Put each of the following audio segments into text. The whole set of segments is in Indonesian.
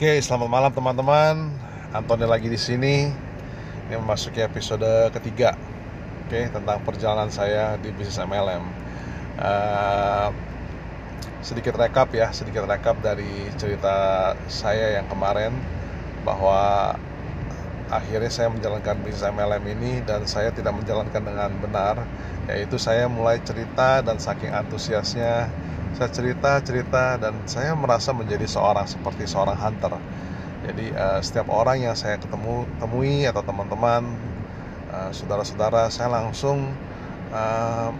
Oke, selamat malam teman-teman. Antoni lagi di sini. Ini memasuki episode ketiga. Oke, tentang perjalanan saya di bisnis MLM. Uh, sedikit rekap ya, sedikit rekap dari cerita saya yang kemarin bahwa akhirnya saya menjalankan bisnis MLM ini dan saya tidak menjalankan dengan benar yaitu saya mulai cerita dan saking antusiasnya saya cerita cerita dan saya merasa menjadi seorang seperti seorang hunter. Jadi uh, setiap orang yang saya ketemu temui atau teman-teman uh, saudara-saudara saya langsung uh,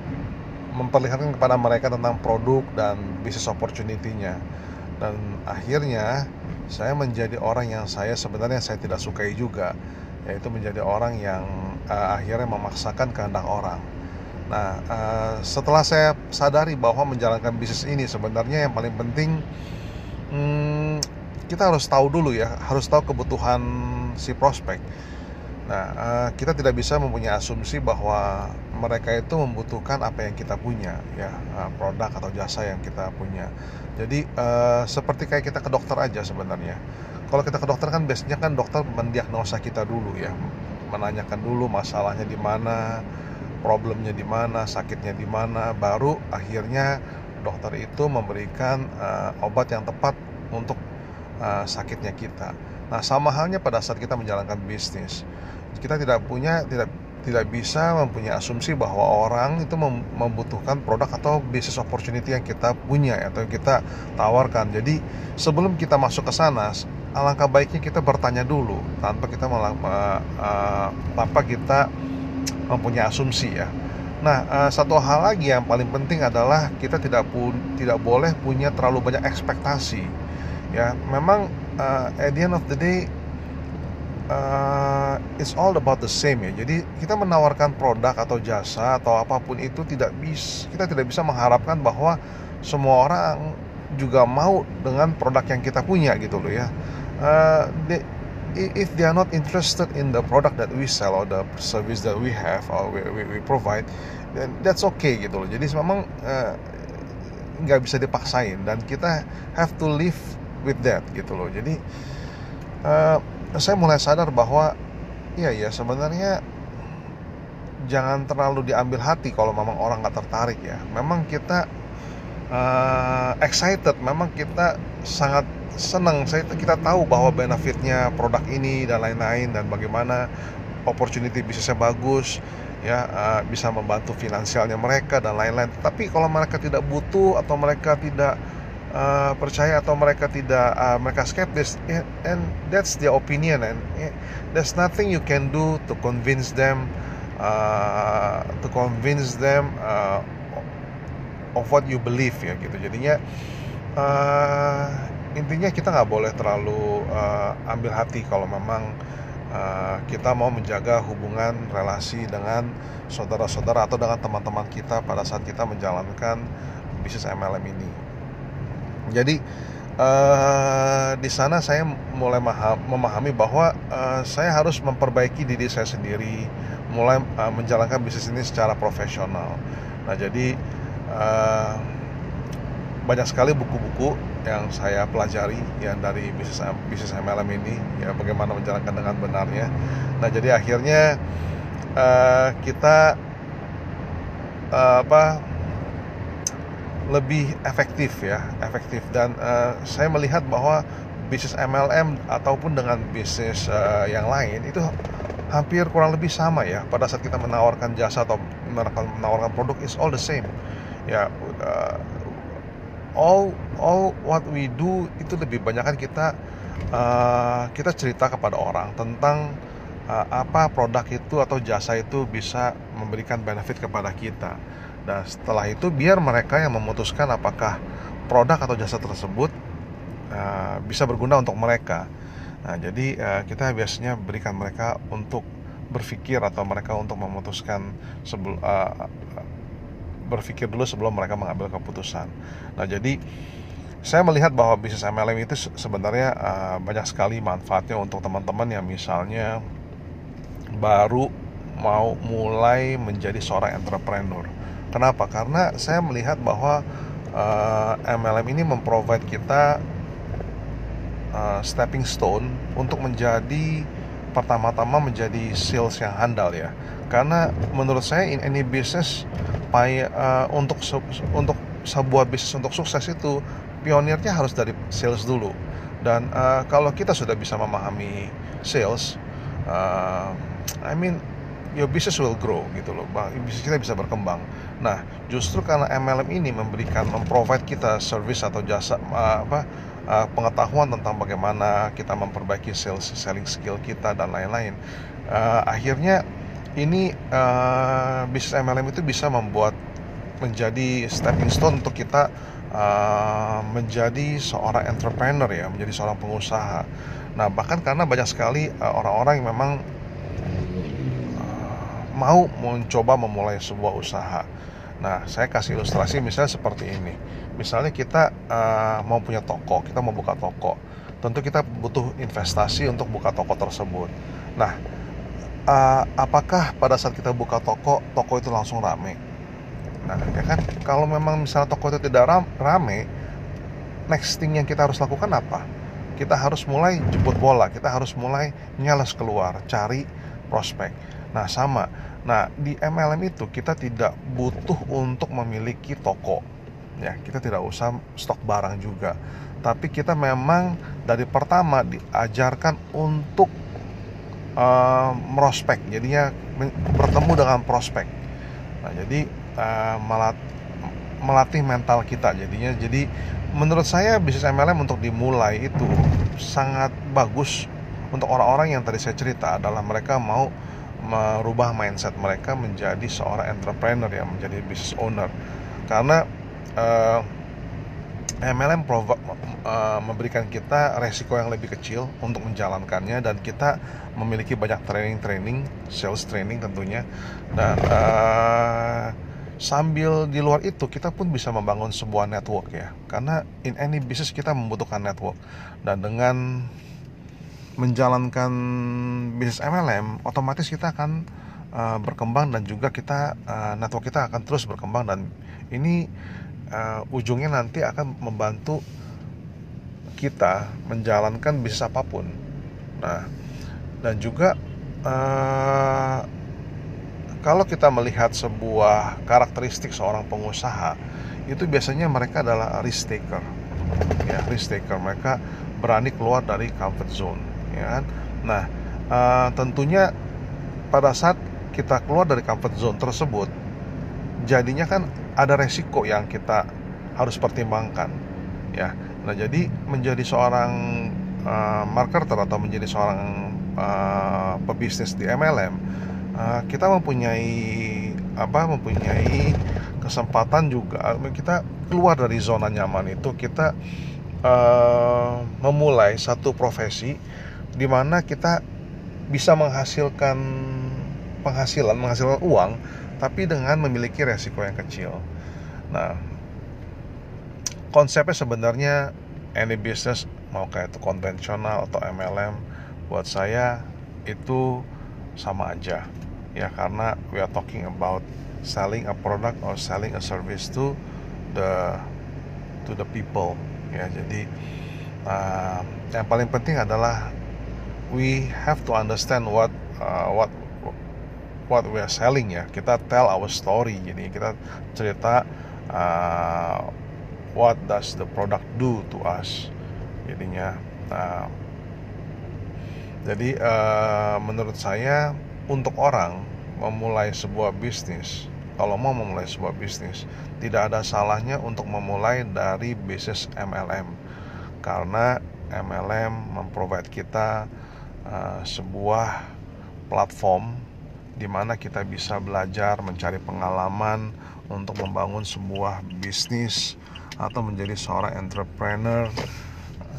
memperlihatkan kepada mereka tentang produk dan bisnis opportunity-nya. Dan akhirnya saya menjadi orang yang saya sebenarnya saya tidak sukai juga yaitu menjadi orang yang uh, akhirnya memaksakan kehendak orang Nah, uh, setelah saya sadari bahwa menjalankan bisnis ini sebenarnya yang paling penting hmm, kita harus tahu dulu ya, harus tahu kebutuhan si prospek. Nah, uh, kita tidak bisa mempunyai asumsi bahwa mereka itu membutuhkan apa yang kita punya, ya uh, produk atau jasa yang kita punya. Jadi uh, seperti kayak kita ke dokter aja sebenarnya. Kalau kita ke dokter kan biasanya kan dokter mendiagnosa kita dulu ya, menanyakan dulu masalahnya di mana, problemnya di mana, sakitnya di mana, baru akhirnya dokter itu memberikan uh, obat yang tepat untuk uh, sakitnya kita. Nah, sama halnya pada saat kita menjalankan bisnis. Kita tidak punya tidak tidak bisa mempunyai asumsi bahwa orang itu membutuhkan produk atau bisnis opportunity yang kita punya atau yang kita tawarkan. Jadi sebelum kita masuk ke sana, alangkah baiknya kita bertanya dulu tanpa kita malah, uh, tanpa kita mempunyai asumsi ya. Nah, uh, satu hal lagi yang paling penting adalah kita tidak pun tidak boleh punya terlalu banyak ekspektasi. Ya, memang uh, at the end of the day uh, it's all about the same ya. Jadi kita menawarkan produk atau jasa atau apa pun itu tidak bisa kita tidak bisa mengharapkan bahwa semua orang juga mau dengan produk yang kita punya gitu loh ya. Uh, if they are not interested in the product that we sell or the service that we have or we, we, we provide then that's okay gitu loh. Jadi memang eh, nggak uh, bisa dipaksain dan kita have to live with that gitu loh. Jadi uh, saya mulai sadar bahwa iya ya sebenarnya jangan terlalu diambil hati kalau memang orang nggak tertarik ya. Memang kita uh, excited memang kita sangat senang saya kita tahu bahwa benefitnya produk ini dan lain-lain dan bagaimana opportunity bisnisnya bagus ya uh, bisa membantu finansialnya mereka dan lain-lain. Tapi kalau mereka tidak butuh atau mereka tidak uh, percaya atau mereka tidak uh, mereka skeptis yeah, and that's their opinion and yeah, there's nothing you can do to convince them uh, to convince them uh, of what you believe ya gitu. Jadinya uh, intinya kita nggak boleh terlalu uh, ambil hati kalau memang uh, kita mau menjaga hubungan relasi dengan saudara-saudara atau dengan teman-teman kita pada saat kita menjalankan bisnis MLM ini. Jadi uh, di sana saya mulai memahami bahwa uh, saya harus memperbaiki diri saya sendiri, mulai uh, menjalankan bisnis ini secara profesional. Nah jadi uh, banyak sekali buku-buku yang saya pelajari ya dari bisnis bisnis MLM ini ya bagaimana menjalankan dengan benarnya. Nah jadi akhirnya uh, kita uh, apa lebih efektif ya efektif. Dan uh, saya melihat bahwa bisnis MLM ataupun dengan bisnis uh, yang lain itu hampir kurang lebih sama ya. Pada saat kita menawarkan jasa atau menawarkan produk is all the same. Ya uh, all all what we do itu lebih banyak kan kita uh, kita cerita kepada orang tentang uh, apa produk itu atau jasa itu bisa memberikan benefit kepada kita. Dan setelah itu biar mereka yang memutuskan apakah produk atau jasa tersebut uh, bisa berguna untuk mereka. Nah, jadi uh, kita biasanya berikan mereka untuk berpikir atau mereka untuk memutuskan sebelum uh, berpikir dulu sebelum mereka mengambil keputusan. Nah, jadi saya melihat bahwa bisnis MLM itu sebenarnya uh, banyak sekali manfaatnya untuk teman-teman yang misalnya baru mau mulai menjadi seorang entrepreneur. Kenapa? Karena saya melihat bahwa uh, eh, MLM ini memprovide kita uh, stepping stone untuk menjadi pertama-tama menjadi sales yang handal ya karena menurut saya in any business pay, uh, untuk untuk sebuah bisnis untuk sukses itu pionirnya harus dari sales dulu. Dan uh, kalau kita sudah bisa memahami sales uh, I mean your business will grow gitu loh bisnis kita bisa berkembang. Nah justru karena MLM ini memberikan memprovide kita service atau jasa uh, apa uh, pengetahuan tentang bagaimana kita memperbaiki sales selling skill kita dan lain-lain uh, akhirnya ini uh, bisnis MLM itu bisa membuat menjadi stepping stone untuk kita uh, menjadi seorang entrepreneur ya menjadi seorang pengusaha nah bahkan karena banyak sekali orang orang-orang yang memang uh, mau mencoba memulai sebuah usaha Nah, saya kasih ilustrasi misalnya seperti ini. Misalnya kita uh, mau punya toko, kita mau buka toko. Tentu kita butuh investasi untuk buka toko tersebut. Nah, uh, apakah pada saat kita buka toko, toko itu langsung rame? Nah, ya kan kalau memang misalnya toko itu tidak rame, next thing yang kita harus lakukan apa? Kita harus mulai jemput bola, kita harus mulai nyalas keluar, cari prospek. Nah, sama Nah, di MLM itu kita tidak butuh untuk memiliki toko. Ya, kita tidak usah stok barang juga. Tapi kita memang dari pertama diajarkan untuk uh, merospek. Jadinya bertemu dengan prospek. Nah, jadi melat melatih mental kita jadinya. Jadi menurut saya bisnis MLM untuk dimulai itu sangat bagus untuk orang-orang yang tadi saya cerita adalah mereka mau merubah mindset mereka menjadi seorang entrepreneur yang menjadi business owner karena uh, eh, MLM prov- uh, memberikan kita resiko yang lebih kecil untuk menjalankannya dan kita memiliki banyak training-training, sales training tentunya. Dan uh, sambil di luar itu kita pun bisa membangun sebuah network ya. Karena in any business kita membutuhkan network. Dan dengan menjalankan bisnis MLM, otomatis kita akan uh, berkembang dan juga kita uh, network kita akan terus berkembang. Dan ini uh, ujungnya nanti akan membantu kita menjalankan bisnis apa pun. Nah, dan juga uh, kalau kita melihat sebuah karakteristik seorang pengusaha, itu biasanya mereka adalah risk taker. Ya, risk taker. Mereka berani keluar dari comfort zone ya kan nah uh, tentunya pada saat kita keluar dari comfort zone tersebut jadinya kan ada resiko yang kita harus pertimbangkan ya. Nah jadi menjadi seorang uh, marketer atau menjadi seorang uh, pebisnis di MLM uh, kita mempunyai apa mempunyai kesempatan juga. Kita keluar dari zona nyaman itu kita uh, memulai satu profesi di mana kita bisa menghasilkan penghasilan, menghasilkan uang, tapi dengan memiliki resiko yang kecil. Nah, konsepnya sebenarnya any business mau kayak itu konvensional atau MLM, buat saya itu sama aja ya karena we are talking about selling a product or selling a service to the to the people ya jadi uh, yang paling penting adalah we have to understand what uh, what what we are selling ya. Kita tell our story jadi kita cerita uh, what does the product do to us jadinya. Uh, jadi uh, menurut saya untuk orang memulai sebuah bisnis kalau mau memulai sebuah bisnis tidak ada salahnya untuk memulai dari bisnis MLM karena MLM memprovide kita uh, sebuah platform di mana kita bisa belajar mencari pengalaman untuk membangun sebuah bisnis atau menjadi seorang entrepreneur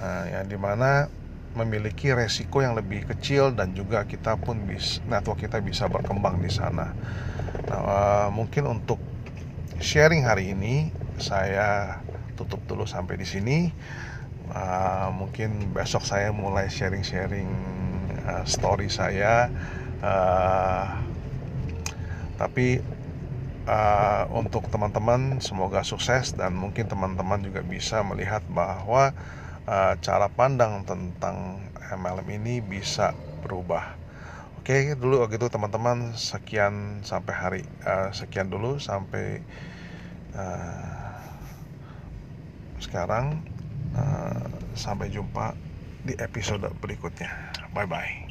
uh, yang di mana memiliki resiko yang lebih kecil dan juga kita pun bis, network kita bisa berkembang di sana. Nah, uh, mungkin untuk sharing hari ini saya tutup dulu sampai di sini. Uh, mungkin besok saya mulai sharing-sharing uh, story saya uh, tapi uh, untuk teman-teman semoga sukses dan mungkin teman-teman juga bisa melihat bahwa uh, cara pandang tentang MLM ini bisa berubah. Oke, dulu gitu teman-teman, sekian sampai hari uh, sekian dulu sampai uh, sekarang uh, sampai jumpa di episode berikutnya. Bye bye.